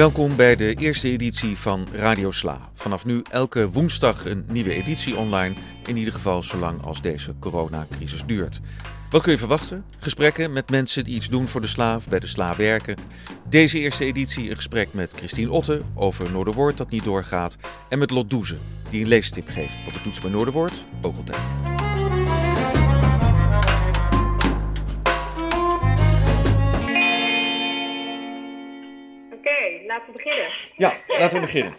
Welkom bij de eerste editie van Radio Sla. Vanaf nu elke woensdag een nieuwe editie online, in ieder geval zolang als deze coronacrisis duurt. Wat kun je verwachten? Gesprekken met mensen die iets doen voor de slaaf, bij de sla werken. Deze eerste editie een gesprek met Christine Otte over Noorderwoord dat niet doorgaat. En met Lot Doeze, die een leestip geeft wat het doet bij Noorderwoord, ook altijd. Laten we beginnen. Ja, laten we beginnen.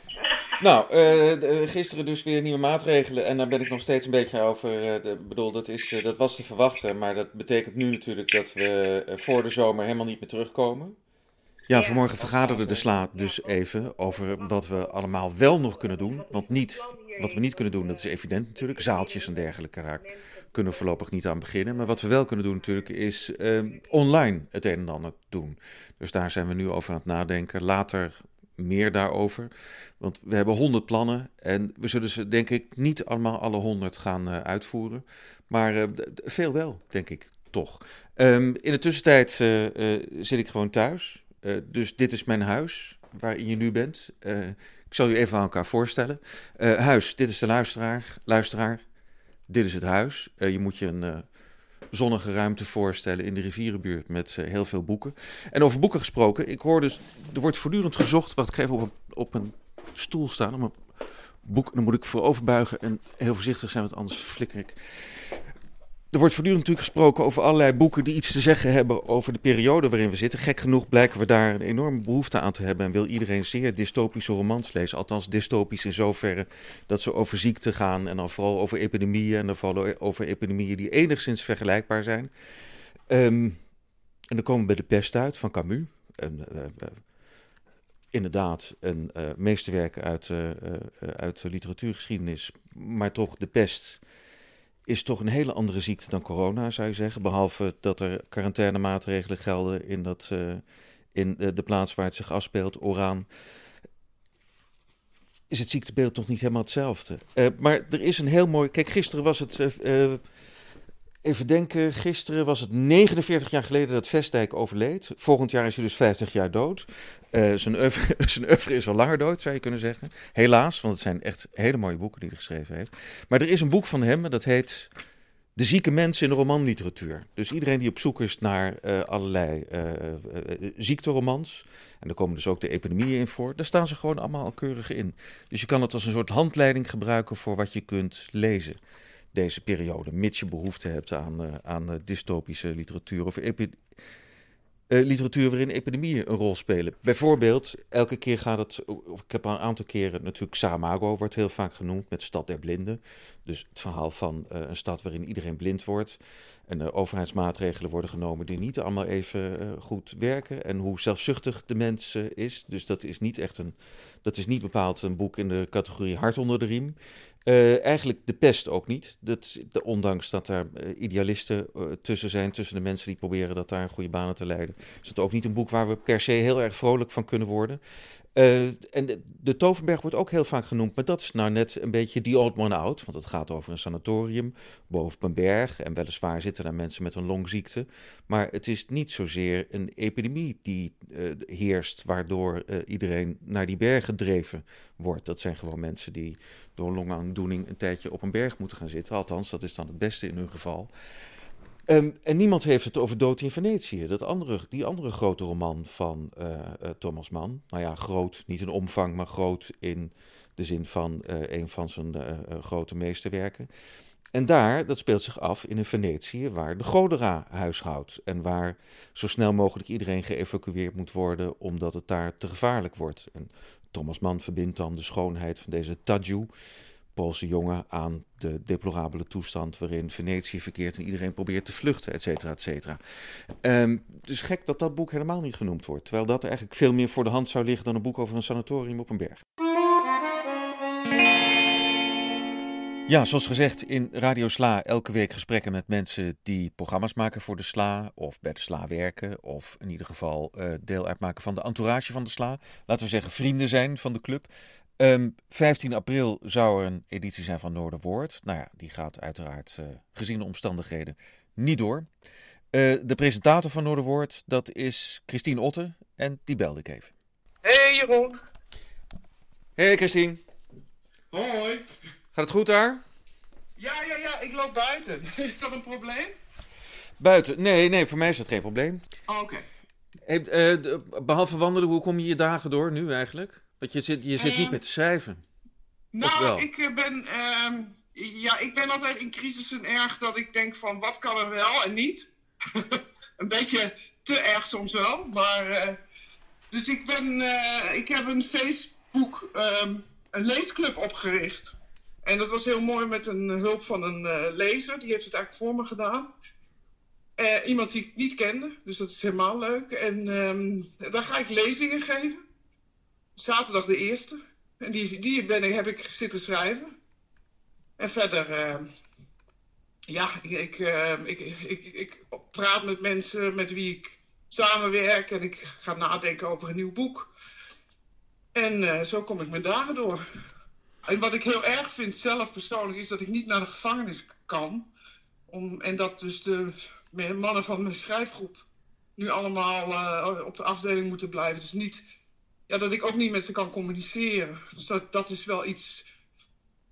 Nou, uh, gisteren dus weer nieuwe maatregelen en daar ben ik nog steeds een beetje over. Ik uh, bedoel, dat, is, uh, dat was te verwachten, maar dat betekent nu natuurlijk dat we voor de zomer helemaal niet meer terugkomen. Ja, vanmorgen vergaderde de SLA dus even over wat we allemaal wel nog kunnen doen. Want niet, wat we niet kunnen doen, dat is evident natuurlijk. Zaaltjes en dergelijke raak kunnen we voorlopig niet aan beginnen. Maar wat we wel kunnen doen natuurlijk is online het een en ander doen. Dus daar zijn we nu over aan het nadenken. Later meer daarover. Want we hebben honderd plannen en we zullen ze denk ik niet allemaal alle honderd gaan uh, uitvoeren. Maar uh, veel wel, denk ik, toch. Um, in de tussentijd uh, zit ik gewoon thuis. dus dit is mijn huis, waarin je nu bent. ik zal u even aan elkaar voorstellen. huis, dit is de luisteraar. Luisteraar, dit is het huis. je moet je een zonnige ruimte voorstellen in de rivierenbuurt met uh, heel veel boeken. En over boeken gesproken, ik hoor dus, er wordt voortdurend gezocht, wat ik even op een, op een stoel staan, om een boek, dan moet ik vooroverbuigen en heel voorzichtig zijn, want anders flikker ik. Er wordt voortdurend natuurlijk gesproken over allerlei boeken die iets te zeggen hebben over de periode waarin we zitten. Gek genoeg blijken we daar een enorme behoefte aan te hebben en wil iedereen zeer dystopische romans lezen. Althans dystopisch in zoverre dat ze over ziekte gaan en dan vooral over epidemieën en dan vooral over epidemieën die enigszins vergelijkbaar zijn. Um, en dan komen we bij de pest uit van Camus. En, uh, uh, inderdaad een uh, meesterwerk uit, uit de literatuurgeschiedenis, maar toch de pest is toch een hele andere ziekte dan corona, zou je zeggen. Behalve dat er quarantainemaatregelen gelden in, dat, uh, in de, plaats waar het zich afspeelt, Oraan. Is het ziektebeeld toch niet helemaal hetzelfde? Uh, maar er is een heel mooi. Kijk, gisteren was het. Even denken, gisteren was het 49 jaar geleden dat Vestdijk overleed. Volgend jaar is hij dus 50 jaar dood. Uh, zijn, oeuvre, zijn is al langer dood, zou je kunnen zeggen. Helaas, want het zijn echt hele mooie boeken die hij geschreven heeft. Maar er is een boek van hem, dat heet De zieke mensen in de romanliteratuur. Dus iedereen die op zoek is naar uh, allerlei uh, ziekteromans. En daar komen dus ook de epidemieën in voor. Daar staan ze gewoon allemaal al keurig in. Dus je kan het als een soort handleiding gebruiken voor wat je kunt lezen deze periode, mits je behoefte hebt aan, uh, aan uh, dystopische literatuur of uh, literatuur waarin epidemieën een rol spelen. Bijvoorbeeld, elke keer gaat het, ik heb al een aantal keren natuurlijk Samago wordt heel vaak genoemd met Stad der Blinden. Dus het verhaal van een stad waarin iedereen blind wordt. En de overheidsmaatregelen worden genomen die niet allemaal even goed werken. En hoe zelfzuchtig de mens is. Dus dat is niet echt een, dat is niet bepaald een boek in de categorie hart onder de riem. Uh, eigenlijk de pest ook niet. Dat, de, ondanks dat er uh, idealisten uh, tussen zijn, tussen de mensen die proberen dat daar goede banen te leiden, is het ook niet een boek waar we per se heel erg vrolijk van kunnen worden. En de, de, Toverberg wordt ook heel vaak genoemd, maar dat is nou net een beetje die old man out. Want het gaat over een sanatorium boven een berg. En weliswaar zitten daar mensen met een longziekte. Maar het is niet zozeer een epidemie die heerst, waardoor iedereen naar die berg gedreven wordt. Dat zijn gewoon mensen die door longaandoening een tijdje op een berg moeten gaan zitten. Althans, dat is dan het beste in hun geval. Um, en niemand heeft het over Dood in Venetië. Dat andere, die andere grote roman van uh, uh, Thomas Mann. Nou ja, groot, niet in omvang, maar groot in de zin van uh, een van zijn grote meesterwerken. En daar, dat speelt zich af in een Venetië waar de Godera huishoudt. En waar zo snel mogelijk iedereen geëvacueerd moet worden, omdat het daar te gevaarlijk wordt. En Thomas Mann verbindt dan de schoonheid van deze Tadju, Poolse jongen, aan de deplorabele toestand waarin Venetië verkeert en iedereen probeert te vluchten, et cetera, et cetera. Um, is gek dat dat boek helemaal niet genoemd wordt, terwijl dat eigenlijk veel meer voor de hand zou liggen dan een boek over een sanatorium op een berg. Ja, zoals gezegd in Radio Sla elke week gesprekken met mensen die programma's maken voor de Sla of bij de Sla werken of in ieder geval uh, deel uitmaken van de entourage van de Sla. Laten we zeggen vrienden zijn van de club. Um, 15 april zou er een editie zijn van Noorderwoord. Nou ja, die gaat uiteraard uh, gezien de omstandigheden niet door. Uh, de presentator van Noorderwoord, dat is Christine Otte en die belde ik even. Hey Jeroen. Hey Christine, Hoi. gaat het goed daar? Ja, ja, ja, ik loop buiten. Is dat een probleem? Buiten? Nee, nee, voor mij is dat geen probleem. Oh, Oké. Hey, eh, behalve wandelen, hoe kom je je dagen door nu eigenlijk? Want je zit, je zit niet met te schrijven. Nou, ik eh, ben, ehm, ja, ik ben altijd in crisissen erg dat ik denk van wat kan er wel en niet. een beetje te erg soms wel, maar eh, dus ik ben, eh, ik heb een Facebook, ehm, een leesclub opgericht. En dat was heel mooi met een hulp van een lezer, die heeft het eigenlijk voor me gedaan. Iemand die ik niet kende, dus dat is helemaal leuk. En ehm, daar ga ik lezingen geven. Zaterdag de eerste. En die, die ben ik, heb ik zitten schrijven. En verder, eh, ja, ik, ik, eh, ik, ik, ik praat met mensen met wie ik samenwerk. En ik ga nadenken over een nieuw boek. En eh, zo kom ik mijn dagen door. En wat ik heel erg vind zelf persoonlijk is dat ik niet naar de gevangenis kan. Om, en dat dus de mannen van mijn schrijfgroep nu allemaal eh, op de afdeling moeten blijven. Dus niet ja, dat ik ook niet met ze kan communiceren. Dus dat, dat is wel iets.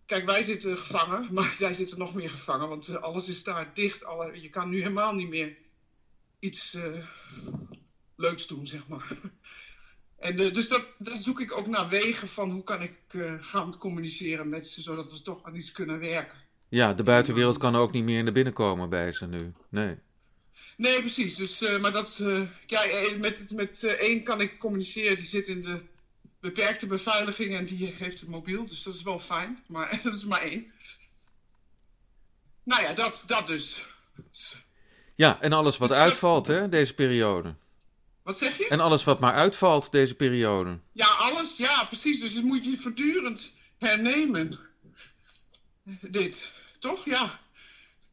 Kijk, wij zitten gevangen, maar zij zitten nog meer gevangen, want eh, alles is daar dicht. Alle, je kan nu helemaal niet meer iets eh, leuks doen, zeg maar. En eh, dus dat, dat zoek ik ook naar wegen van hoe kan ik gaan communiceren met ze, zodat we toch aan iets kunnen werken. Ja, de buitenwereld kan ook niet meer naar binnen komen bij ze nu. Nee. Nee, precies. Dus, eh, maar dat, eh, ja, eh, met, met eh, één kan ik communiceren. Die zit in de beperkte beveiliging en die heeft een mobiel. Dus dat is wel fijn. Maar dat is maar één. Nou ja, dat, dat dus. Ja, en alles wat uitvalt, hè, deze periode. Wat zeg je? En alles wat maar uitvalt, deze periode. Ja, alles. Ja, precies. Dus dat moet je voortdurend hernemen. Dit. Toch? Ja.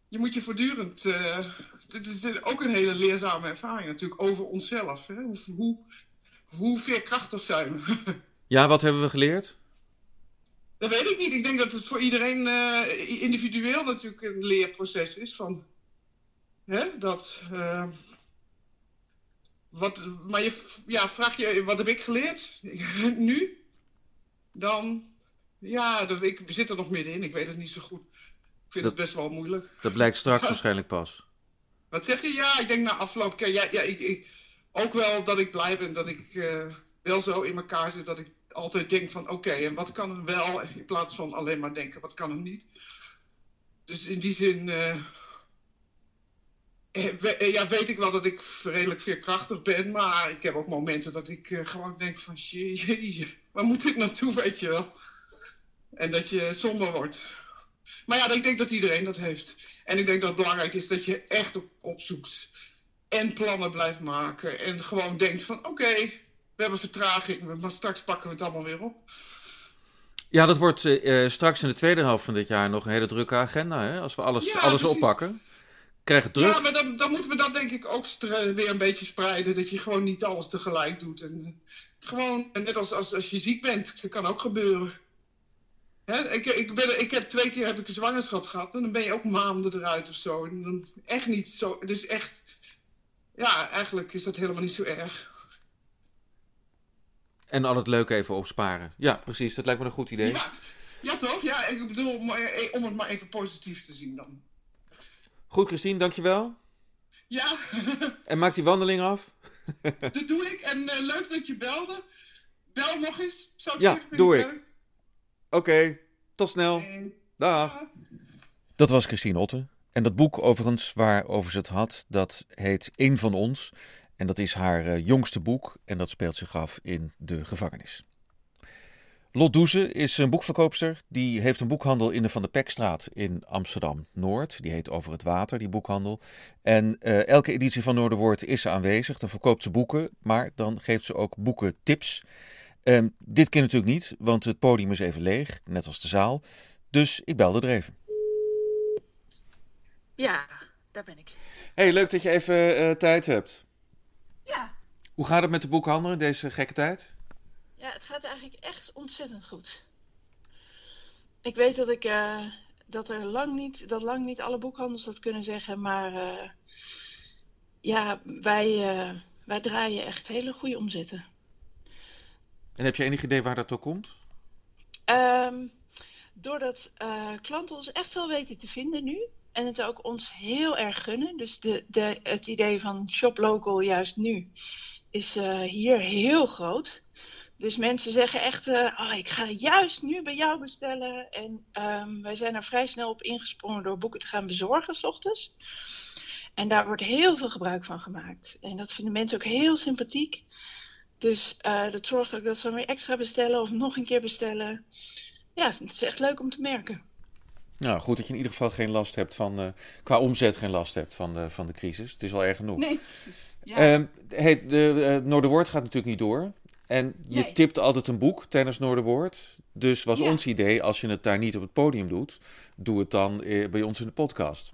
Je moet je voortdurend. Dit is ook een hele leerzame ervaring natuurlijk over onszelf. Hè? Hoe, hoe, hoe veerkrachtig zijn we? Ja, wat hebben we geleerd? Dat weet ik niet. Ik denk dat het voor iedereen eh, individueel natuurlijk een leerproces is. Van, hè, dat, eh, wat, maar je ja, vraag je, wat heb ik geleerd? nu? Dan, ja, dat, ik zit er nog middenin. Ik weet het niet zo goed. Ik vind Dat- het best wel moeilijk. Dat blijkt straks waarschijnlijk pas. Wat zeg je? Ja, ik denk na afloop. Ja, ja, ik, ook wel dat ik blij ben dat ik eh, wel zo in elkaar zit dat ik altijd denk van oké, en wat kan er wel? In plaats van alleen maar denken, wat kan er niet? Dus in die zin eh, eh, ja, weet ik wel dat ik redelijk veerkrachtig ben, maar ik heb ook momenten dat ik gewoon denk van jee, waar moet ik naartoe, weet je wel? En dat je somber wordt. Maar ja, ik denk dat iedereen dat heeft. En ik denk dat het belangrijk is dat je echt op, opzoekt. En plannen blijft maken. En gewoon denkt van oké, we hebben vertraging, maar straks pakken we het allemaal weer op. Ja, dat wordt eh, eh, straks in de tweede helft van dit jaar nog een hele drukke agenda, hè? Als we alles, Ja, alles precies. oppakken. Krijgen het druk. Ja, maar dan, dan moeten we dat denk ik ook weer een beetje spreiden. Dat je gewoon niet alles tegelijk doet. En eh, gewoon, net als, als, als je ziek bent, dat kan ook gebeuren. Ik, ik, ben, ik heb twee keer heb ik een zwangerschap gehad. En dan ben je ook maanden eruit of zo. En dan echt niet zo. Het is echt. Ja, eigenlijk is dat helemaal niet zo erg. En al het leuke even opsparen. Ja, precies. Dat lijkt me een goed idee. Ja, ja toch? Ja, ik bedoel, maar, eh, om het maar even positief te zien dan. Goed, Christine, dankjewel. Ja, En maak die wandeling af. dat doe ik. En eh, leuk dat je belde. Bel nog eens, zou ik Ja, zeggen. vind doe ik Oké, tot snel. Dag. Dat was Christine Otte. En dat boek overigens waarover ze het had, dat heet Eén van ons. En dat is haar eh, jongste boek en dat speelt zich af in de gevangenis. Lot Doeze is een boekverkoopster. Die heeft een boekhandel in de Van de Pekstraat in Amsterdam-Noord. Die heet Over het Water, die boekhandel. En eh, elke editie van Noorderwoord is ze aanwezig. Dan verkoopt ze boeken, maar dan geeft ze ook boekentips. Ehm, dit keer natuurlijk niet, want het podium is even leeg, net als de zaal. Dus ik belde er even. Ja, daar ben ik. Hey, leuk dat je even eh, tijd hebt. Ja. Hoe gaat het met de boekhandel in deze gekke tijd? ja, het gaat eigenlijk echt ontzettend goed. Ik weet dat ik eh, dat er lang niet, dat lang niet alle boekhandels dat kunnen zeggen, maar eh, ja, wij, eh, wij draaien echt hele goede omzetten. En heb je enig idee waar dat door komt? Um, doordat uh, klanten ons echt wel weten te vinden nu. En het ook ons heel erg gunnen. Dus de, de, het idee van shop local juist nu is uh, hier heel groot. Dus mensen zeggen echt, oh, ik ga juist nu bij jou bestellen. En um, wij zijn er vrij snel op ingesprongen door boeken te gaan bezorgen s ochtends. En daar wordt heel veel gebruik van gemaakt. En dat vinden mensen ook heel sympathiek. Dus uh, dat zorgt ook dat ze weer extra bestellen of nog een keer bestellen. Ja, het is echt leuk om te merken. Nou, goed dat je in ieder geval geen last hebt van, uh, qua omzet geen last hebt van de, van de crisis. Het is wel erg genoeg. Nee, precies. Ja. Uh, hey, de uh, Noorderwoord gaat natuurlijk niet door. En je nee. tipt altijd een boek tijdens Noorderwoord. Dus was ja. ons idee, als je het daar niet op het podium doet, doe het dan bij ons in de podcast.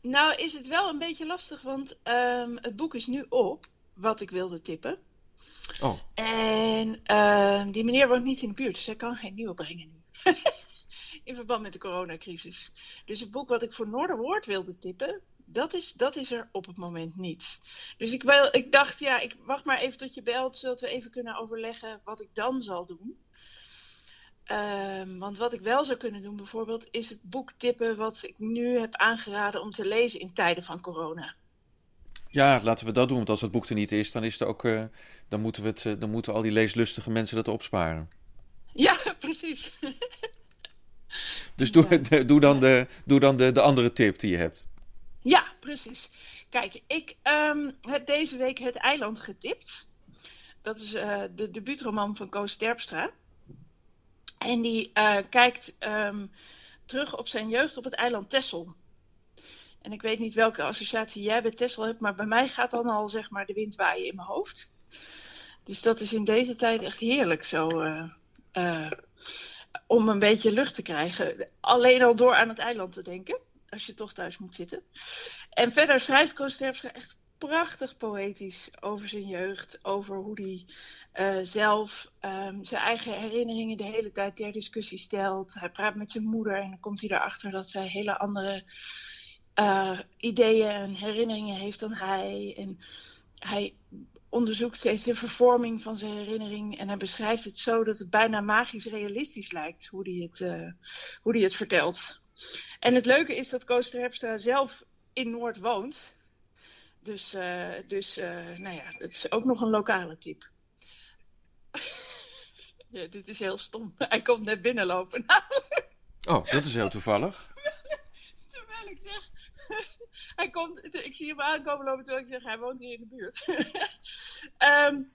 Nou is het wel een beetje lastig, want um, het boek is nu op, wat ik wilde tippen. Oh. En uh, die meneer woont niet in de buurt, dus hij kan geen nieuwe brengen nu. in verband met de coronacrisis. Dus het boek wat ik voor Noorderwoord wilde tippen, dat is, dat is er op het moment niet. Dus ik, wel, ik dacht, ja, ik wacht maar even tot je belt, zodat we even kunnen overleggen wat ik dan zal doen. Um, want wat ik wel zou kunnen doen bijvoorbeeld, is het boek tippen wat ik nu heb aangeraden om te lezen in tijden van corona. Ja, laten we dat doen. Want als het boek er niet is, dan, is er ook, uh, dan, moeten we het, uh, dan moeten al die leeslustige mensen dat opsparen. Ja, precies. dus doe, ja. de, doe dan, de, doe dan de, de andere tip die je hebt. Ja, precies. Kijk, ik um, heb deze week Het Eiland getipt. Dat is uh, de debuutroman van Koos Terpstra. En die uh, kijkt um, terug op zijn jeugd op het eiland Texel. En ik weet niet welke associatie jij bij Texel hebt, maar bij mij gaat dan al zeg maar de wind waaien in mijn hoofd. Dus dat is in deze tijd echt heerlijk zo. Uh, uh, om een beetje lucht te krijgen. Alleen al door aan het eiland te denken. Als je toch thuis moet zitten. En verder schrijft Koos echt prachtig poëtisch over zijn jeugd, over hoe hij uh, zelf um, zijn eigen herinneringen de hele tijd ter discussie stelt. Hij praat met zijn moeder en dan komt hij erachter dat zij hele andere uh, ideeën en herinneringen heeft dan hij. En hij onderzoekt steeds de vervorming van zijn herinnering en hij beschrijft het zo dat het bijna magisch realistisch lijkt hoe hij het, uh, hoe hij het vertelt. En het leuke is dat Koos Terpstra zelf in Noord woont. Dus, uh, dus nou ja, het is ook nog een lokale tip. ja, dit is heel stom. Hij komt net binnenlopen. oh, dat is heel toevallig. terwijl ik zeg... hij komt, ik zie hem aankomen lopen terwijl ik zeg, hij woont hier in de buurt. um,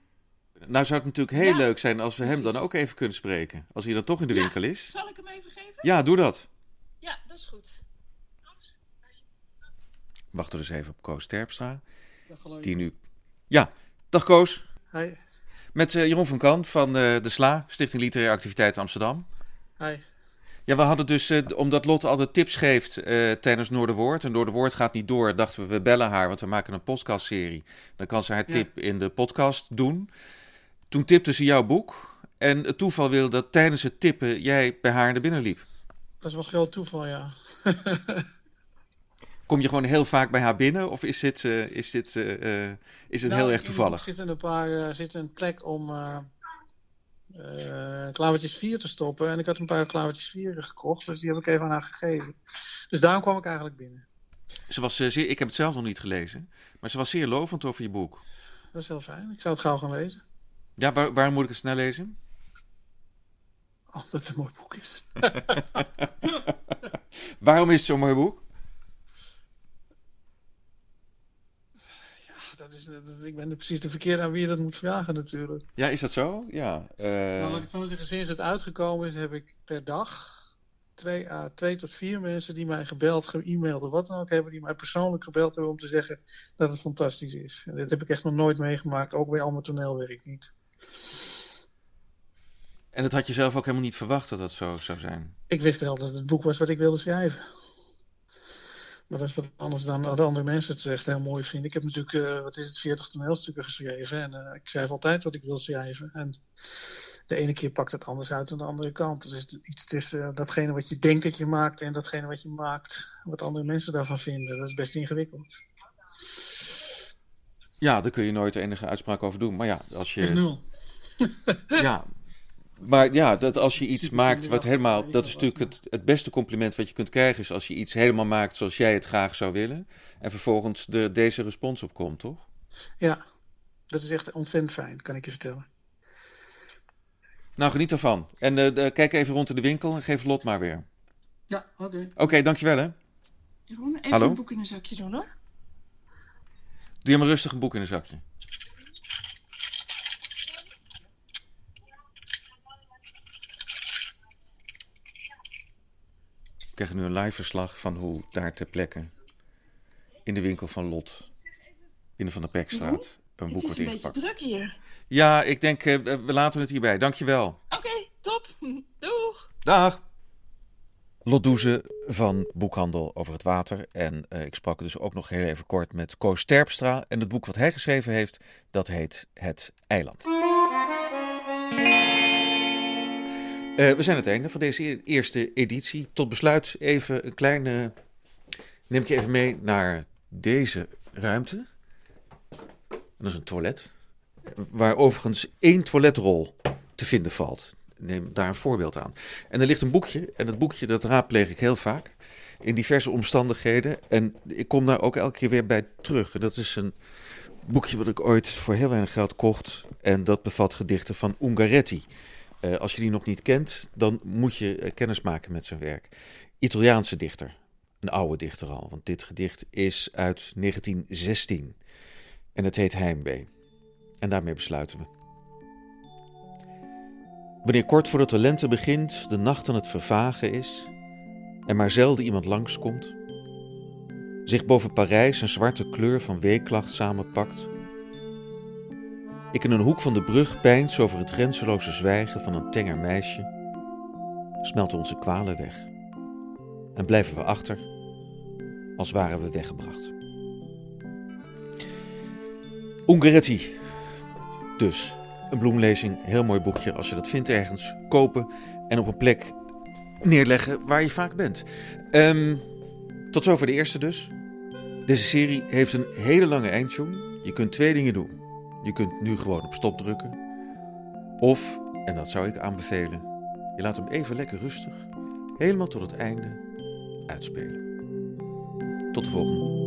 nou zou het natuurlijk heel ja, leuk zijn als we hem dan ook even kunnen spreken. Als hij dan toch in de ja, winkel is. Zal ik hem even geven? Ja, doe dat. Ja, dat is goed. Wachten we dus even op Koos Terpstra. Die nu... Ja, dag Koos. Hi. Met uh, Jeroen van Kant van uh, De Sla, Stichting Literaire Activiteiten Amsterdam. Hi. Ja, we hadden dus, uh, omdat Lotte altijd tips geeft tijdens Noorderwoord. En Noorderwoord gaat niet door, dachten we, we bellen haar, want we maken een podcastserie. Dan kan ze haar ja. tip in de podcast doen. Toen tipte ze jouw boek. En het toeval wilde dat tijdens het tippen jij bij haar naar binnen liep. Dat is wel groot toeval, ja. Kom je gewoon heel vaak bij haar binnen of is dit, uh, is dit, uh, is het nou, heel erg toevallig? Er zitten een paar uh, zit een plek om klavertjes 4 te stoppen. En ik had een paar klavertjes 4 gekocht, dus die heb ik even aan haar gegeven. Dus daarom kwam ik eigenlijk binnen. Ze was zeer, ik heb het zelf nog niet gelezen, maar ze was zeer lovend over je boek. Dat is heel fijn. Ik zou het gauw gaan lezen. Ja, waar, waarom moet ik het snel lezen? Omdat het een mooi boek is. waarom is het zo'n mooi boek? Dat is, ik ben precies de verkeerde aan wie je dat moet vragen natuurlijk. Ja, is dat zo? Ja. Uh... Nou, laat ik het zo zeggen, sinds het uitgekomen is heb ik per dag twee, uh, twee tot vier mensen die mij gebeld, ge-mailed of wat dan ook hebben, die mij persoonlijk gebeld hebben om te zeggen dat het fantastisch is. En dit heb ik echt nog nooit meegemaakt, ook bij al mijn toneelwerk niet. En dat had je zelf ook helemaal niet verwacht dat dat zo zou zijn? Ik wist wel dat het boek was wat ik wilde schrijven. Maar dat is wat anders dan dat andere mensen het echt heel mooi vinden. Ik heb natuurlijk, uh, wat is het, 40 toneelstukken geschreven. En uh, ik schrijf altijd wat ik wil schrijven. En de ene keer pakt het anders uit dan de andere kant. Dus er is iets tussen uh, datgene wat je denkt dat je maakt en datgene wat je maakt. Wat andere mensen daarvan vinden. Dat is best ingewikkeld. Ja, daar kun je nooit enige uitspraak over doen. Maar ja, als je... Ja, maar ja, dat als je iets maakt wat helemaal. Dat is natuurlijk het, het beste compliment wat je kunt krijgen. Is als je iets helemaal maakt zoals jij het graag zou willen. En vervolgens de, deze respons op komt, toch? Ja, dat is echt ontzettend fijn, kan ik je vertellen. Nou, geniet ervan. En uh, kijk even rond in de winkel en geef Lot maar weer. Ja, oké. Oké, dankjewel hè. Jeroen, even Hallo? een boek in een zakje doen hoor. Doe je maar rustig een boek in een zakje. Krijgen nu een live verslag van hoe daar ter plekke in de winkel van Lot, in de Van der Pekstraat, een boek het is wordt een beetje ingepakt. druk hier. Ja, ik denk, eh, we laten het hierbij. Dankjewel. Oké, top. Doeg. Dag. Lot Doeze van Boekhandel over het water. En eh, ik sprak dus ook nog heel even kort met Koos Terpstra. En het boek wat hij geschreven heeft, dat heet Het Eiland. Eh, we zijn aan het einde van deze e- eerste editie. Tot besluit even een kleine... Neem ik je even mee naar deze ruimte. Dat is een toilet. Waar overigens één toiletrol te vinden valt. Neem daar een voorbeeld aan. En er ligt een boekje. En dat boekje dat raadpleeg ik heel vaak. In diverse omstandigheden. En ik kom daar ook elke keer weer bij terug. Dat is een boekje wat ik ooit voor heel weinig geld kocht. En dat bevat gedichten van Ungaretti. Eh, als je die nog niet kent, dan moet je eh, kennis maken met zijn werk. Italiaanse dichter. Een oude dichter al. Want dit gedicht is uit 1916. En het heet Heimwee. En daarmee besluiten we. Wanneer kort voordat de lente begint, de nacht aan het vervagen is en maar zelden iemand langskomt, zich boven Parijs een zwarte kleur van weeklacht samenpakt, ik in een hoek van de brug peins over het grenzeloze zwijgen van een tenger meisje, smelten onze kwalen weg en blijven we achter als waren we weggebracht. Ungaretti, dus. Een bloemlezing, heel mooi boekje als je dat vindt ergens. Kopen en op een plek neerleggen waar je vaak bent. Ehm, tot zover de eerste dus. Deze serie heeft een hele lange eindtune. Je kunt twee dingen doen. Je kunt nu gewoon op stop drukken. Of, en dat zou ik aanbevelen, je laat hem even lekker rustig, helemaal tot het einde, uitspelen. Tot de volgende.